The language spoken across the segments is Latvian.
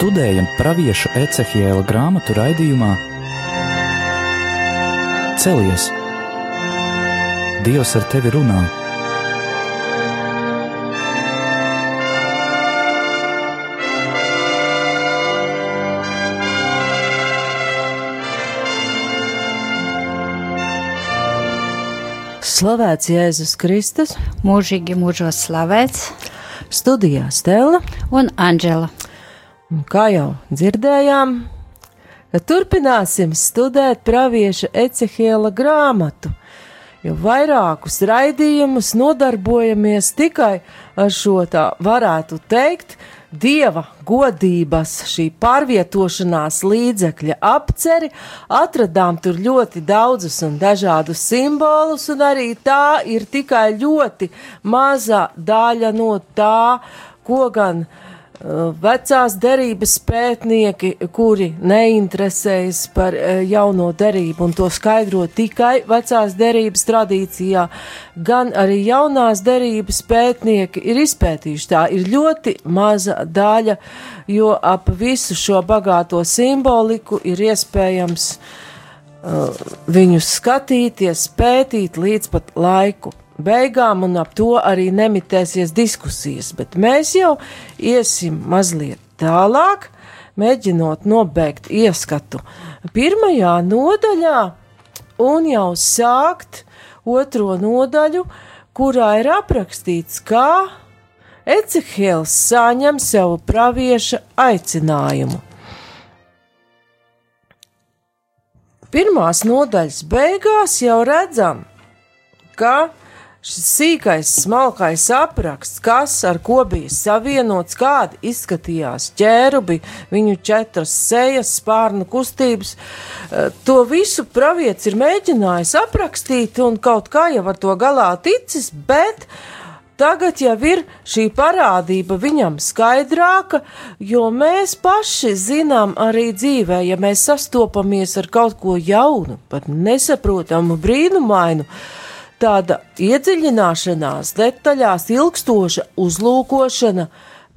studējam Pāvieša Ecehiela grāmatu raidījumā Celies! Dievs ar tevi runā! Slavēts Jēzus Kristus, mūžīgi mūžos slavēts, studijā Stela un Anģela. Un kā jau dzirdējām, turpināsim studēt pravieša Ecehiela grāmatu, jo vairākus raidījumus nodarbojamies tikai ar šo tā varētu teikt, dieva godības, šī pārvietošanās līdzekļa apceri, atradām tur ļoti daudzus un dažādus simbolus, un arī tā ir tikai ļoti maza daļa no tā, ko gan Uh, vecās derības pētnieki, kuri neinteresējas par uh, jauno derību un to skaidro tikai vecās derības tradīcijā, gan arī jaunās derības pētnieki ir izpētījuši. Tā ir ļoti maza daļa, jo ap visu šo bagāto simboliku ir iespējams uh, viņus skatīties, pētīt līdz pat laiku beigām, un ap to arī nemitēsies diskusijas, bet mēs jau iesim mazliet tālāk, mēģinot nobeigt ieskatu pirmajā nodaļā un jau sākt otro nodaļu, kurā ir aprakstīts, kā Ecehēls saņem savu pravieša aicinājumu. Pirmās nodaļas beigās jau redzam, ka šis sīkais, smalkais apraksts, kas ar ko bija savienots, kādi izskatījās ķērubi, viņu četras sejas, spārnu kustības. Eh, to visu pravietis ir mēģinājis aprakstīt un kaut kā jau ar to galā ticis, bet Tagad jau ir šī parādība viņam skaidrāka, jo mēs paši zinām arī dzīvē, ja mēs sastopamies ar kaut ko jaunu, pat nesaprotamu, brīnumainu, uh, tāda iedziļināšanās detaļās, ilgstoša uzlūkošana,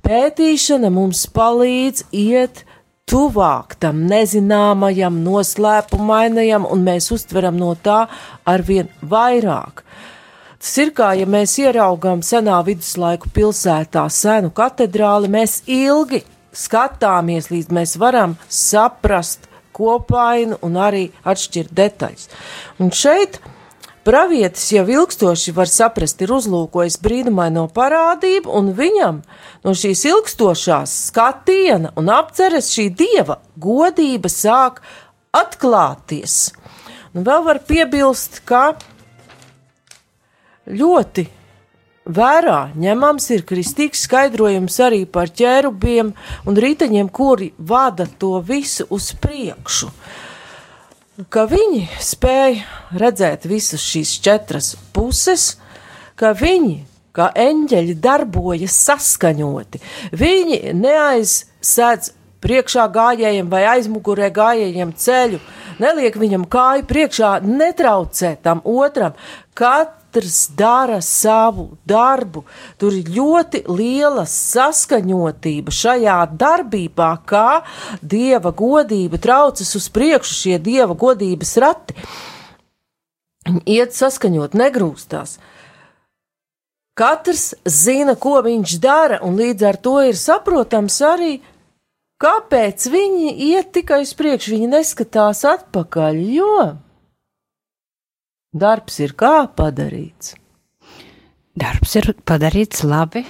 pētīšana mums palīdz iet tuvāk tam nezināmajam, noslēpumainajam, un mēs uztveram no tā arvien vairāk. Tas ir kā, ja mēs ieraugām senā viduslaiku pilsētā senu katedrāli, mēs ilgi skatāmies, līdz mēs varam saprast kopainu un arī atšķirt detaļas. Un šeit Pravietis jau ilgstoši var saprast, ir uzlūkojis brīnumaino parādību, un viņam no šīs ilgstošās skatiena un apceres šī dieva godība sāk atklāties. Un vēl var piebilst, ka ļoti vērā ņemams ir kristīgs skaidrojums arī par ķērubiem un riteņiem, kuri vada to visu uz priekšu. Uh, ka viņi spēja redzēt visas šīs četras puses, ka viņi, kā eņģeļi, darbojas saskaņoti. Viņi neaizsēdz priekšā gājējiem vai aizmugurē gājējiem ceļu, neliek viņam kāju priekšā, netraucē tam otram. Kat katrs dara savu darbu. Tur ir ļoti liela saskaņotība šajā darbībā, kā dieva godība traucas uz priekšu šie dieva godības rati. Iet saskaņot, negrūstās. Katrs zina, ko viņš dara, un līdz ar to ir saprotams arī, kāpēc viņi iet tikai uz priekšu, viņi neskatās atpakaļ, jo Darbs ir kā padarīts? Darbs ir padarīts labi.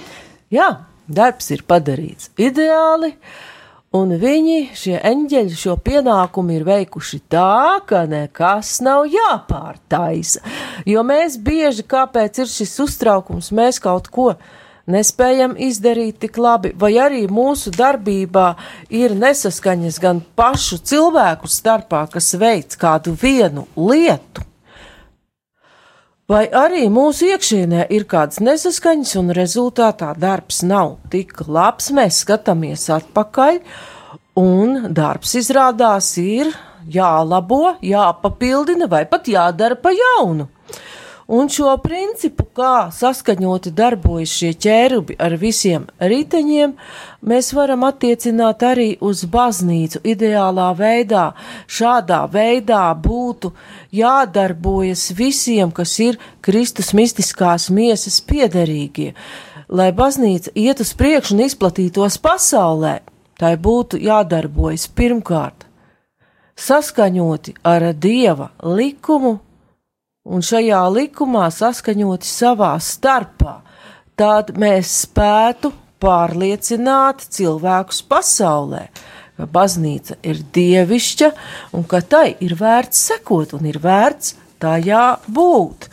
Jā, darbs ir padarīts ideāli, un viņi, šie eņģeļi, šo pienākumu ir veikuši tā, ka nekas nav jāpārtaisa. Jo mēs bieži, kāpēc ir šis uztraukums, mēs kaut ko nespējam izdarīt tik labi, vai arī mūsu darbībā ir nesaskaņas gan pašu cilvēku starpā, kas veic kādu vienu lietu Vai arī mūsu iekšienē ir kādas nesaskaņas, un rezultātā darbs nav tik labs, mēs skatāmies atpakaļ, un darbs izrādās ir jālabo, jāpapildina vai pat jādara pa jaunu. Un šo principu, kā saskaņoti darbojas šie ķērubi ar visiem riteņiem, mēs varam attiecināt arī uz baznīcu ideālā veidā. Šādā veidā būtu jādarbojas visiem, kas ir Kristus mistiskās miesas piederīgie, lai baznīca iet uz priekšu un izplatītos pasaulē. Tai būtu jādarbojas pirmkārt saskaņoti ar Dieva likumu un šajā likumā saskaņoti savā starpā, tad mēs spētu pārliecināt cilvēkus pasaulē, ka baznīca ir dievišķa un ka tai ir vērts sekot un ir vērts tajā būt.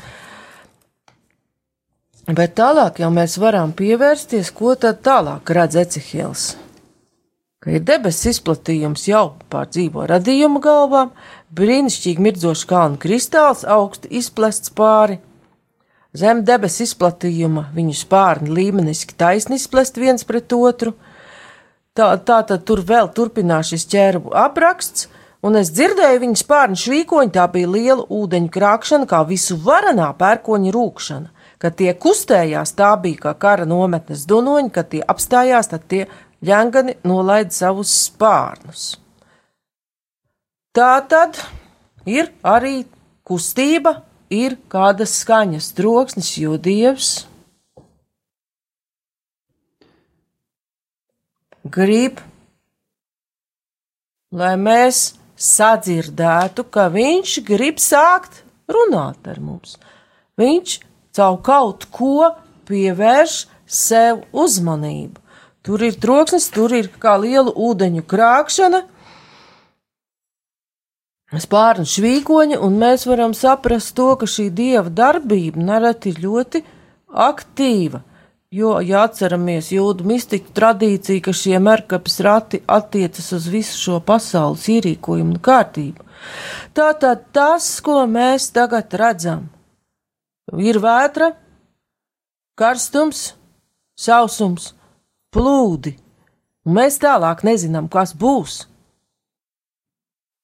Bet tālāk jau mēs varam pievērsties, ko tad tālāk redz Ecehils ka ir debesu izplatījums jau pār dzīvo radījumu galvām, brīnišķīgi mirdzošs kalnu kristāls augsti izplests pāri. Zem debesu izplatījuma viņu spārni līmeniski taisni izplest viens pret otru. Tā, tā tad tur vēl turpinās šis ķērbu apraksts, un es dzirdēju viņa spārnu švīkoņu, tā bija liela ūdeņu krākšana, kā visu varanā pērkoņa rūkšana. Kad tie kustējās, tā bija kā kara nometnes dunoņi, kad tie apstājās, tad tie Ļangani nolaida savus spārnus. Tā tad ir arī kustība, ir kādas skaņas troksnis, jo Dievs grib, lai mēs sadzirdētu, ka Viņš grib sākt runāt ar mums. Viņš caur kaut ko pievērš sev uzmanību. Tur ir troksnis, tur ir kā liela ūdeņu krākšana, spārnu švīkoņi, un mēs varam saprast to, ka šī dieva darbība nereti ir ļoti aktīva. Jo, ja atceramies jūdu mistiku tradīciju, ka šie merkapes rati attiecas uz visu šo pasaules ierīkojumu un kārtību. Tātad tas, ko mēs tagad redzam, ir vētra, karstums, sausums, plūdi, un mēs tālāk nezinām, kas būs.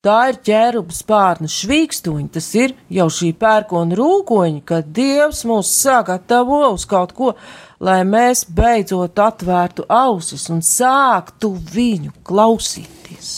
Tā ir ķēruba spārna švīkstuņa, tas ir jau šī pērkona rūkoņa, kad Dievs mūs sagatavo uz kaut ko, lai mēs beidzot atvērtu ausis un sāktu viņu klausīties.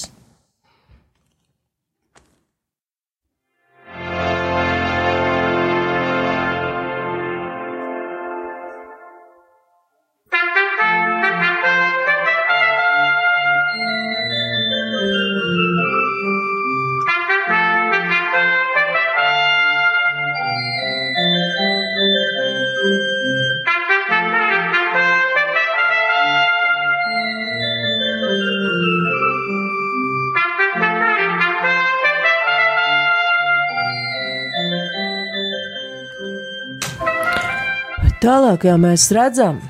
Tālāk, ja mēs redzam,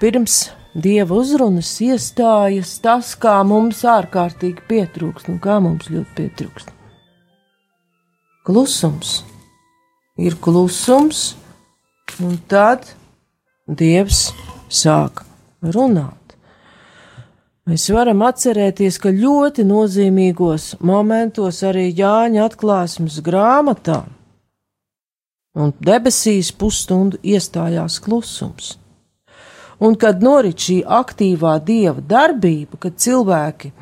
pirms dieva uzrunas iestājas tas, kā mums ārkārtīgi pietrūkst un kā mums ļoti pietrūkst. Klusums ir klusums, un tad dievs sāk runāt. Mēs varam atcerēties, ka ļoti nozīmīgos momentos arī Jāņa atklāsmes grāmatā un debesīs pusstundu iestājās klusums. Un kad norit šī aktīvā dieva darbība, kad cilvēki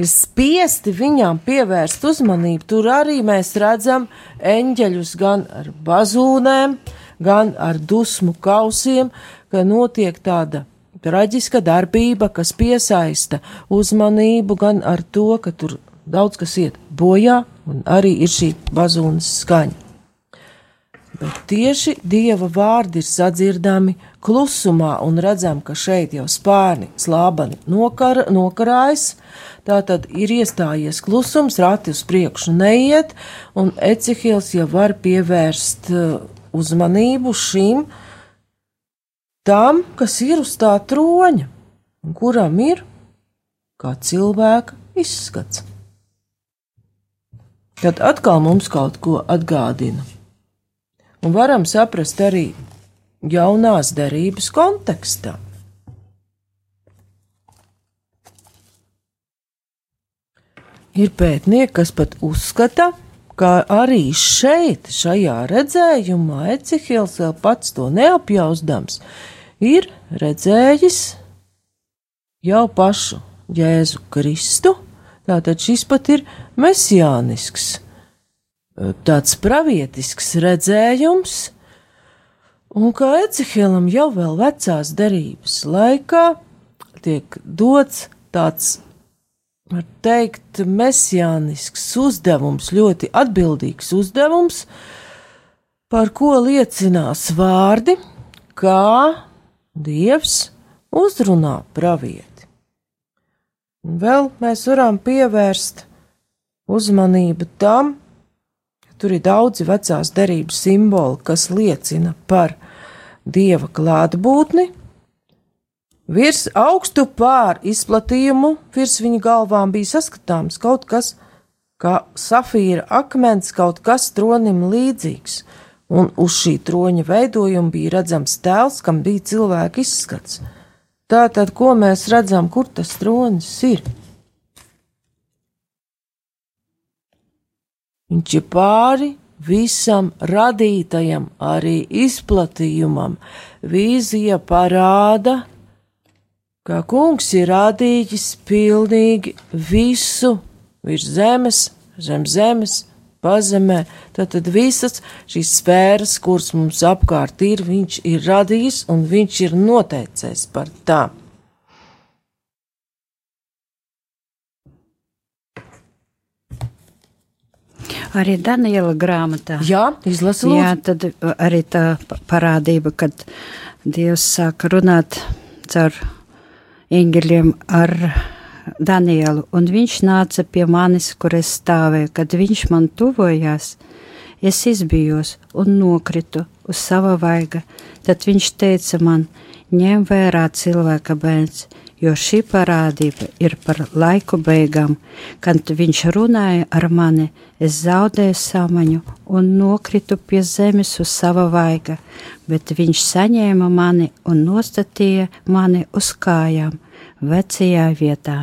ir spiesti viņām pievērst uzmanību, tur arī mēs redzam eņģeļus gan ar bazūnēm, gan ar dusmu kausiem, ka notiek tāda traģiska darbība, kas piesaista uzmanību gan ar to, ka tur daudz kas iet bojā, un arī ir šī bazūnas skaņa bet tieši dieva vārdi ir sadzirdami klusumā, un redzam, ka šeit jau spārni slābani nokar, nokarājas. Tā tad ir iestājies klusums, rati uz priekšu neiet, un Ecehils jau var pievērst uh, uzmanību šim tam, kas ir uz tā troņa, un kuram ir kā cilvēka izskats. Tad atkal mums kaut ko atgādina un varam saprast arī jaunās derības kontekstā. Ir pētnieki, kas pat uzskata, ka arī šeit, šajā redzējumā, Ecihils vēl pats to neapjausdams, ir redzējis jau pašu Jēzu Kristu. Tātad šis pat ir mesijānisks, tāds pravietisks redzējums, un kā Ecihilam jau vēl vecās derības laikā tiek dots tāds var teikt, mesijānisks uzdevums, ļoti atbildīgs uzdevums, par ko liecinās vārdi, kā Dievs uzrunā pravieti. Un vēl mēs varam pievērst uzmanību tam, tur ir daudzi vecās derības simboli, kas liecina par Dieva klātbūtni, Virs augstu pār izplatījumu virs viņa galvām bija saskatāms kaut kas, kā safīra akmens, kaut kas tronim līdzīgs, un uz šī troņa veidojuma bija redzams tēls, kam bija cilvēka izskats. Tātad, ko mēs redzam, kur tas tronis ir? Viņš ir pāri visam radītajam, arī izplatījumam. Vīzija parāda, kā kungs ir rādījis pilnīgi visu virs zemes, zem zemes, pazemē. Tātad visas šīs sfēras, kuras mums apkārt ir, viņš ir radījis un viņš ir noteicējis par tām. Arī Daniela grāmatā. Jā, izlasot. Jā, tad arī tā parādība, kad Dievs sāka runāt caur eņģeļiem ar Danielu, un viņš nāca pie manis, kur es stāvēju, kad viņš man tuvojās. Es izbijos un nokritu uz sava vaiga, tad viņš teica man, ņem vērā cilvēka bērns, jo šī parādība ir par laiku beigām. Kad viņš runāja ar mani, es zaudēju samaņu un nokritu pie zemes uz sava vaiga, bet viņš saņēma mani un nostatīja mani uz kājām vecajā vietā.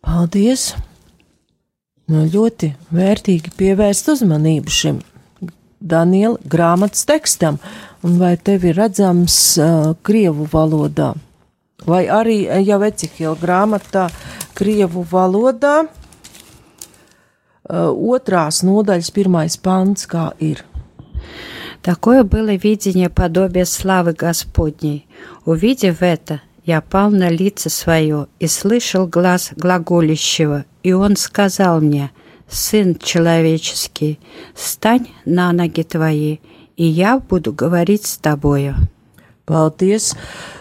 Paldies! Nu, ļoti vērtīgi pievērst uzmanību šim Daniela grāmatas tekstam, un vai tev ir redzams uh, Krievu valodā? Vai arī jau Ecihila grāmatā Krievu valodā, otrās nodaļas pirmais pants, kā ir. Такое было видение подобия славы Господней. Увидев это, я пал на лицо свое и слышал глаз глаголящего, и он сказал мне, «Сын человеческий, стань на ноги твои, и я буду говорить с тобою». Paldies!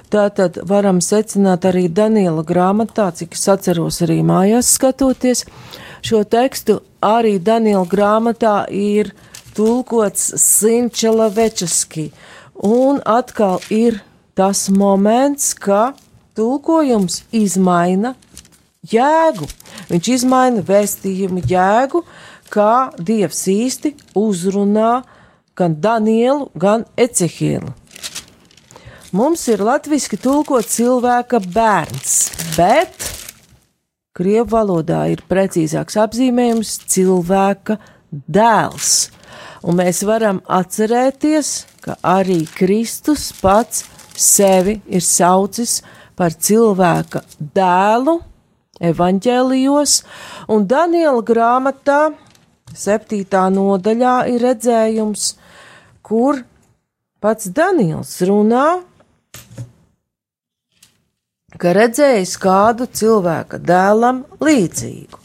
Tātad varam secināt arī Daniela grāmatā, cik es atceros arī mājās skatoties šo tekstu, arī Daniela grāmatā ir tulkots Sinčela Večaski. Un atkal ir tas moments, ka tulkojums izmaina jēgu. Viņš izmaina vēstījumu jēgu, kā Dievs īsti uzrunā gan Danielu, gan Ecehielu. Mums ir latviešu tulkot cilvēka bērns, bet krievu valodā ir precīzāks apzīmējums cilvēka dēls. Un mēs varam atcerēties, ka arī Kristus pats sevi ir saucis par cilvēka dēlu evaņģēlijos, un Daniela grāmatā, septītā nodaļā, ir redzējums, kur pats Daniels runā ka redzējis kādu cilvēka dēlam līdzīgu.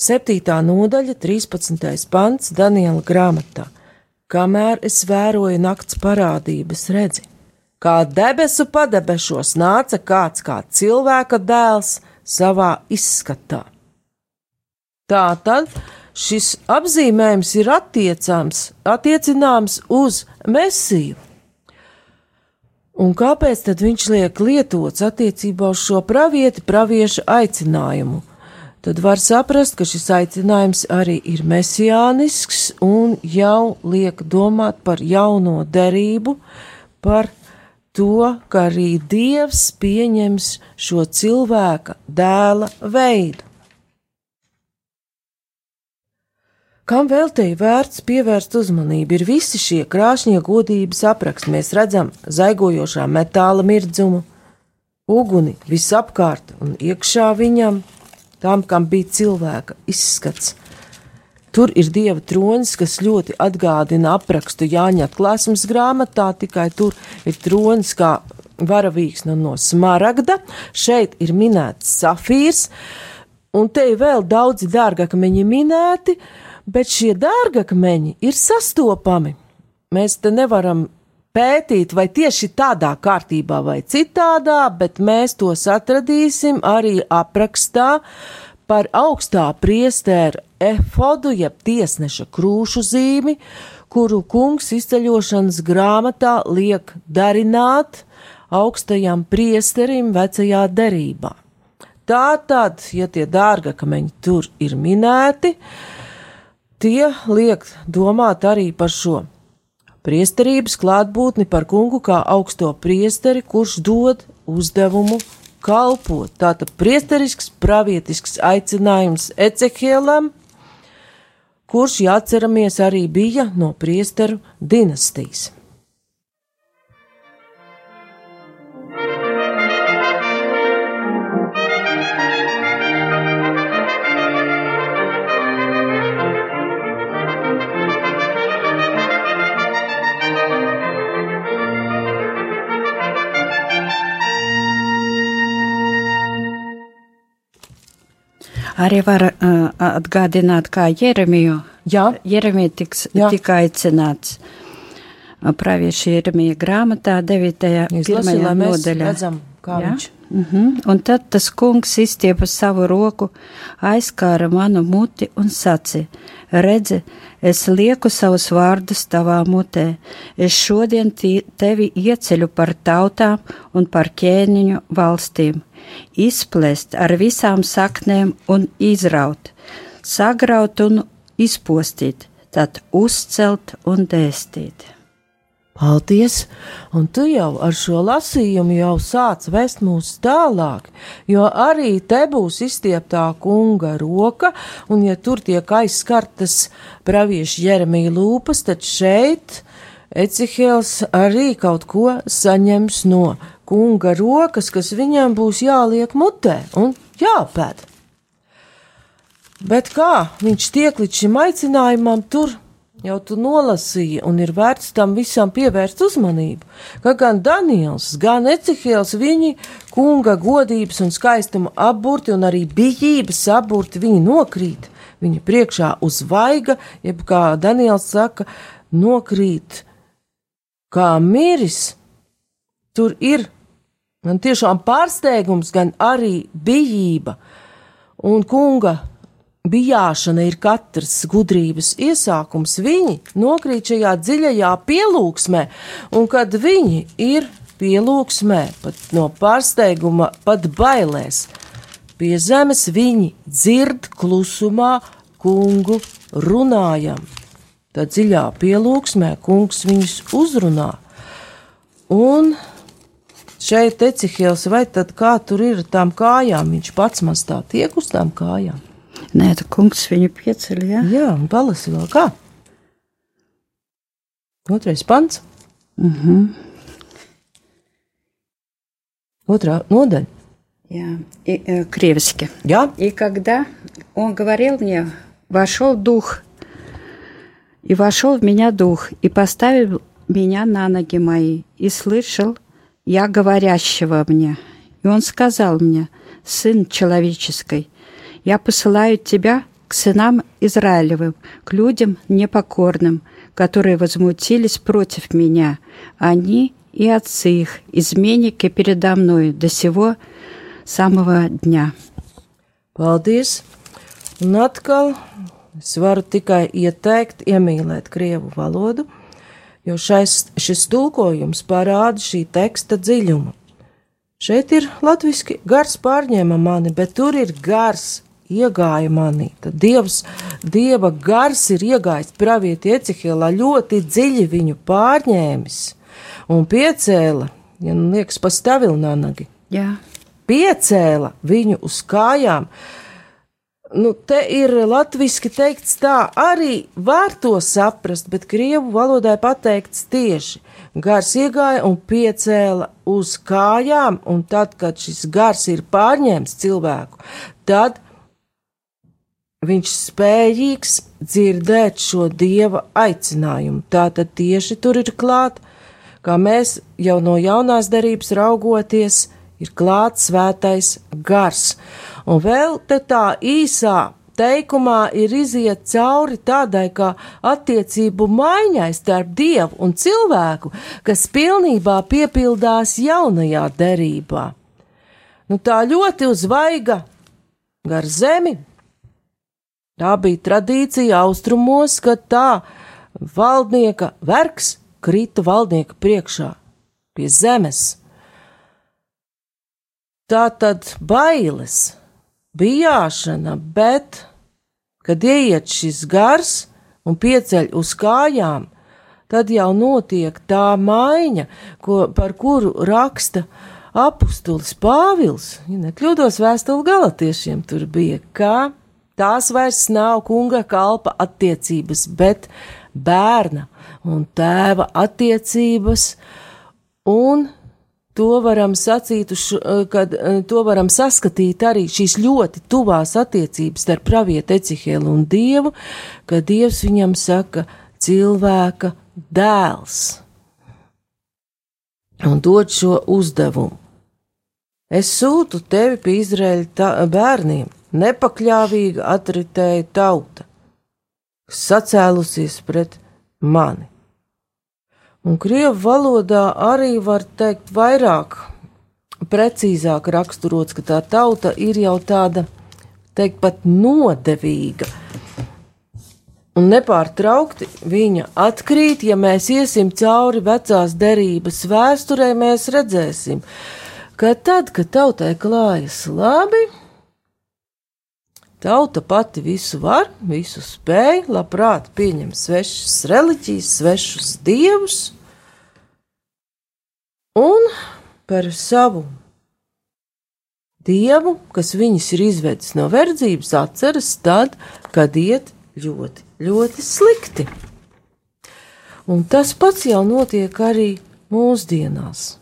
Septītā nodaļa, 13. pants Daniela grāmatā. Kamēr es vēroju nakts parādības, redzi, kā debesu padebešos nāca kāds kā cilvēka dēls savā izskatā. Tā tad šis apzīmējums ir attiecināms uz mesiju. Un kāpēc tad viņš liek lietots attiecībā uz šo pravieti, pravieša aicinājumu? Tad var saprast, ka šis aicinājums arī ir mesijānisks un jau liek domāt par jauno derību, par to, ka arī Dievs pieņems šo cilvēka dēla veidu. Kam vēl te ir vērts pievērst uzmanību, ir visi šie krāšņie godības apraksti. Mēs redzam zaigojošā metāla mirdzumu, uguni visapkārt un iekšā viņam, tam, kam bija cilvēka izskats. Tur ir dieva tronis, kas ļoti atgādina aprakstu Jāņa atklāsmes grāmatā, tikai tur ir tronis kā varavīgs no, no smaragda, šeit ir minēts safīrs, un te ir vēl daudzi dārgakmeņi minēti, bet šie dārgakmeņi ir sastopami. Mēs te nevaram pētīt, vai tieši tādā kārtībā vai citādā, bet mēs tos atradīsim arī aprakstā par augstā priestēra efodu, jeb tiesneša krūšu zīmi, kuru kungs izceļošanas grāmatā liek darināt augstajam priesterim vecajā derībā. Tātad, ja tie dārgakameņi tur ir minēti, tie liek domāt arī par šo priesterības klātbūtni par kungu kā augsto priesteri, kurš dod uzdevumu kalpot. Tātad priesterisks, pravietisks aicinājums Ecehielam, kurš, jāatceramies, arī bija no priesteru dinastijas. Arī var uh, atgādināt, kā Jeremiju. Jā. Jeremija tiks, Jā. tika aicināts uh, pravieša Jeremija grāmatā 9. Izlasīju, lai mēs nodaļā. redzam, kā Jā? viņš. Mm -hmm. Un tad tas kungs izstiepa savu roku, aizkāra manu muti un sacīja: Redzi, es lieku savus vārdus tavā mutē. Es šodien tevi ieceļu par tautām un par ķēniņu valstīm, izplest ar visām saknēm un izraut, sagraut un izpostīt, tad uzcelt un dēstīt. Paldies! Un tu jau ar šo lasījumu jau sāc vest mūs tālāk, jo arī te būs izstieptā kunga roka, un ja tur tiek aizskartas pravieša Jeremija lūpas, tad šeit Ecihēls arī kaut ko saņems no kunga rokas, kas viņam būs jāliek mutē un jāpēd. Bet kā viņš tiek līdz šim aicinājumam, tur jau tu nolasīji, un ir vērts tam visam pievērst uzmanību, ka gan Daniels, gan Ecihēls viņi kunga godības un skaistuma apburti un arī bijības apburti viņi nokrīt. Viņa priekšā uz vaiga, jeb kā Daniels saka, nokrīt kā miris. Tur ir gan tiešām pārsteigums, gan arī bijība. Un kunga bijāšana ir katras gudrības iesākums. Viņi nokrīt šajā dziļajā pielūgsmē, un kad viņi ir pielūgsmē, pat no pārsteiguma, pat bailēs, pie zemes viņi dzird klusumā kungu runājam. Tad dziļā pielūgsmē kungs viņus uzrunā. Un šeit Ecihils, vai tad kā tur ir tām kājām? Viņš pats maz tā tiek uz tām kājām. Nē, tu kungs viņu pieceļ, jā. Jā, un palasi vēl kā. Otrais pants. Mhm. Otrā nodaļa. Jā, и, э, кревски. Jā, И когда он говорил мне, вошел дух, и вошел в меня дух, и поставил меня на ноги мои, и слышал я говорящего мне. И он сказал мне, сын человеческий, я посылаю тебя к сынам Израилевым, к людям непокорным, которые возмутились против меня. Они и отцы их, изменники передо мной до сего самого дня. paldies. Un atkal es varu tikai ieteikt, iemīlēt krievu valodu, jo šais, šis tulkojums parāda šī teksta dziļumu. Šeit ir latviski gars pārņēma mani, bet tur ir gars iegāja manī. Tad Dievs, Dieva gars ir iegājis pravieti Ecihēlā ļoti dziļi viņu pārņēmis un piecēla ja nu liekas pa stavilnānagi, Jā, piecēla viņu uz kājām. Nu, te ir latviešu teikts tā, arī var to saprast, bet krievu valodai pateikts tieši. Gars iegāja un piecēla uz kājām, un tad, kad šis gars ir pārņēmis cilvēku, tad viņš spējīgs dzirdēt šo dieva aicinājumu. Tā tad tieši tur ir klāt, kā mēs jau no jaunās darības raugoties, ir klāts svētais gars. Un vēl te tā īsā teikumā ir iziet cauri tādai kā attiecību maiņai starp dievu un cilvēku, kas pilnībā piepildās jaunajā derībā. Nu, tā ļoti uzvaiga gar zemi. Tā bija tradīcija austrumos, ka tā valdnieka vergs krita valdnieka priekšā pie zemes. Tā tad bailes, bijāšana, bet, kad ieiet šis gars un pieceļ uz kājām, tad jau notiek tā maiņa, ko, par kuru raksta apustulis Pāvils. Ja nekļūdos vēstuli galatiešiem, tur bija, ka tās vairs nav kunga kalpa attiecības, bet bērna un tēva attiecības, un to varam sacīt, šo- kad eh, to varam saskatīt arī šīs ļoti tuvās attiecības starp pravietu Ecihēlu un Dievu, kad Dievs viņam saka cilvēka dēls un dod šo uzdevumu. Es sūtu tevi pie Izraēļa bērniem, nepakļāvīga atritēja tauta, kas sacēlusies pret mani. Un krievu valodā arī var teikt vairāk, precīzāk raksturots, ka tā tauta ir jau tāda, teikt, pat nodevīga. Un nepārtraukti viņa atkrīt, ja mēs iesim cauri vecās derības vēsturē, mēs redzēsim, ka tad, kad tautai klājas labi, tauta pati visu var, visu spēj, labprāt pieņem svešas reliģijas, svešus dievus, un par savu dievu, kas viņus ir izvedis no verdzības, atceras tad, kad iet ļoti, ļoti slikti. Un tas pats jau notiek arī mūsdienās.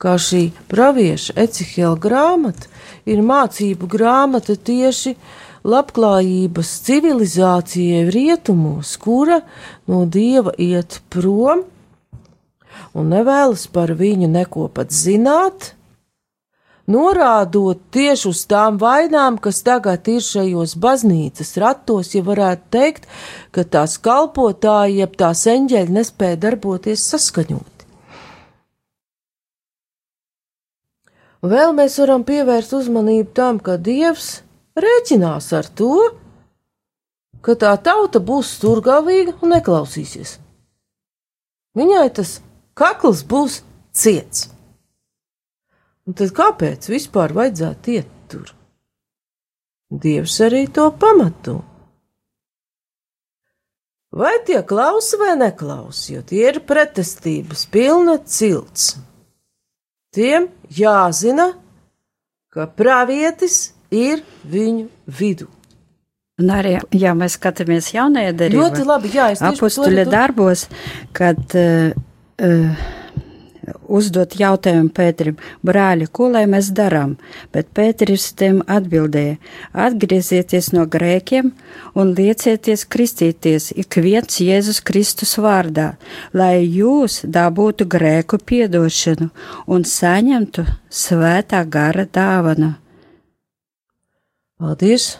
Kā šī pravieša Ecihela grāmata ir mācību grāmata tieši labklājības civilizācijai rietumos, kura no dieva iet prom un nevēlas par viņu neko pat zināt, norādot tieši uz tām vainām, kas tagad ir šajos baznīcas ratos, ja varētu teikt, ka tās kalpotāji, jeb tās eņģeļi nespēja darboties saskaņoti. Vēl mēs varam pievērst uzmanību tam, ka Dievs rēķinās ar to, ka tā tauta būs stūrgalvīga un neklausīsies. Viņai tas kakls būs ciets. Un tad kāpēc vispār vajadzētu iet tur? Dievs arī to pamato. Vai tie klausa vai neklausa, jo tie ir pretestības pilna cilts. Tiem jāzina, ka pravietis ir viņu vidū. Un arī, ja mēs skatāmies jaunajā darbā, Ļoti labi, jā, es apustuļa darbos, kad uh, uzdot jautājumu Pēterim, brāļi, ko lai mēs darām? Bet Pēteris tiem atbildēja, atgriezieties no grēkiem un liecieties kristīties ik viens Jēzus Kristus vārdā, lai jūs dabūtu grēku piedošanu un saņemtu svētā gara dāvanu. Paldies!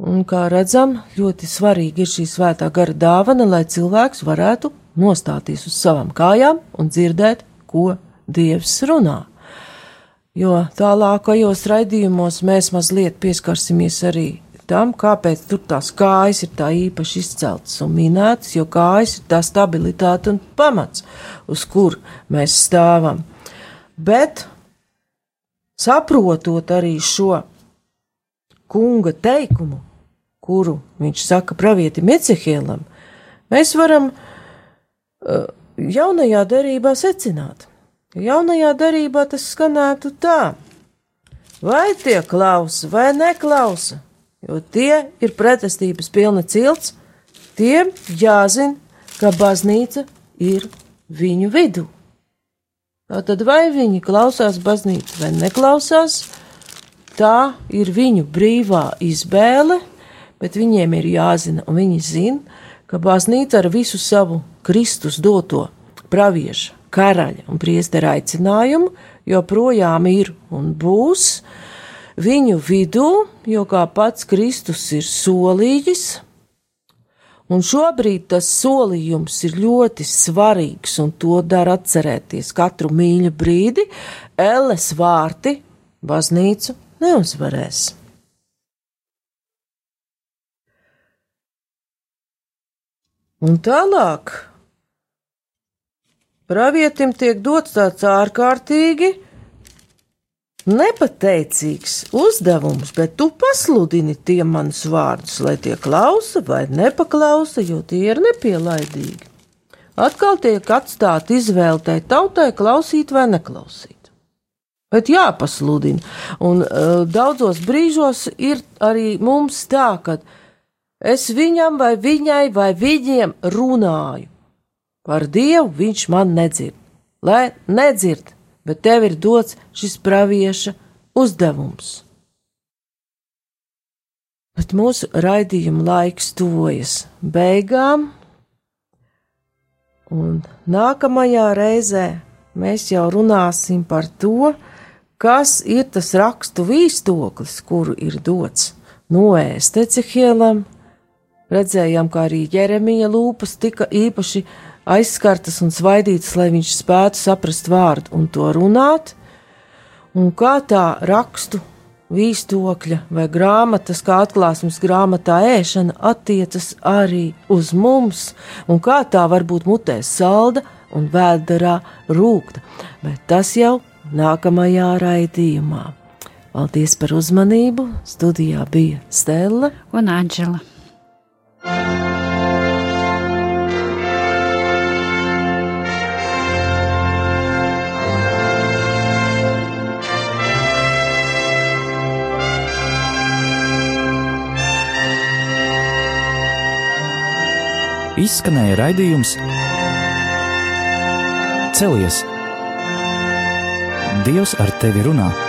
Un kā redzam, ļoti svarīgi ir šī svētā gara dāvana, lai cilvēks varētu nostāties uz savām kājām un dzirdēt, ko Dievs runā. Jo tālākajos raidījumos mēs mazliet pieskarsimies arī tam, kāpēc tur tās kājas ir tā īpaši izceltas un minētas, jo kājas ir tā stabilitāte un pamats, uz kur mēs stāvam. Bet saprotot arī šo kunga teikumu, kuru viņš saka pravietim Ecehēlam, mēs varam uh, jaunajā derībā secināt, Jaunajā darībā tas skanētu tā: vai tie klausa vai neklausa, jo tie ir pretestības pilna cilts, tiem jāzina, ka baznīca ir viņu vidū. Tātad vai viņi klausās baznīcu vai neklausās, tā ir viņu brīvā izvēle, bet viņiem ir jāzina, un viņi zina, ka baznīca ar visu savu Kristus doto pravieša, karaļa un priestera aicinājumu joprojām ir un būs viņu vidū, jo kā pats Kristus ir solījis, Un šobrīd tas solījums ir ļoti svarīgs, un to dara atcerēties katru mīļu brīdi. Elles vārti baznīcu neuzvarēs. Un tālāk pravietim tiek dots tāds ārkārtīgi nepateicīgs uzdevums, bet tu pasludini tiem manus vārdus, lai tie klausa vai nepaklausa, jo tie ir nepielaidīgi. Atkal tiek atstāta izvēle tai tautai klausīt vai neklausīt. Bet jāpasludina, un uh, daudzos brīžos ir arī mums tā, ka es viņam vai viņai vai viņiem runāju. Par Dievu viņš man nedzird, lai nedzird bet tev ir dots šis pravieša uzdevums. Bet mūsu raidījuma laiks tuvojas beigām, un nākamajā reizē mēs jau runāsim par to, kas ir tas rakstu vīstoklis, kuru ir dots noēst Ecehielam. Redzējām, kā arī Jeremija lūpas tika īpaši aizskartas un svaidītas, lai viņš spētu saprast vārdu un to runāt, un kā tā rakstu vīstokļa vai grāmatas, kā atklāsmes grāmatā ēšana attiecas arī uz mums, un kā tā var būt mutē salda un vēderā rūkta, bet tas jau nākamajā raidījumā. Paldies par uzmanību! Studijā bija Stela un Anģela. izskanēja raidījums Celies! Dievs ar tevi runā!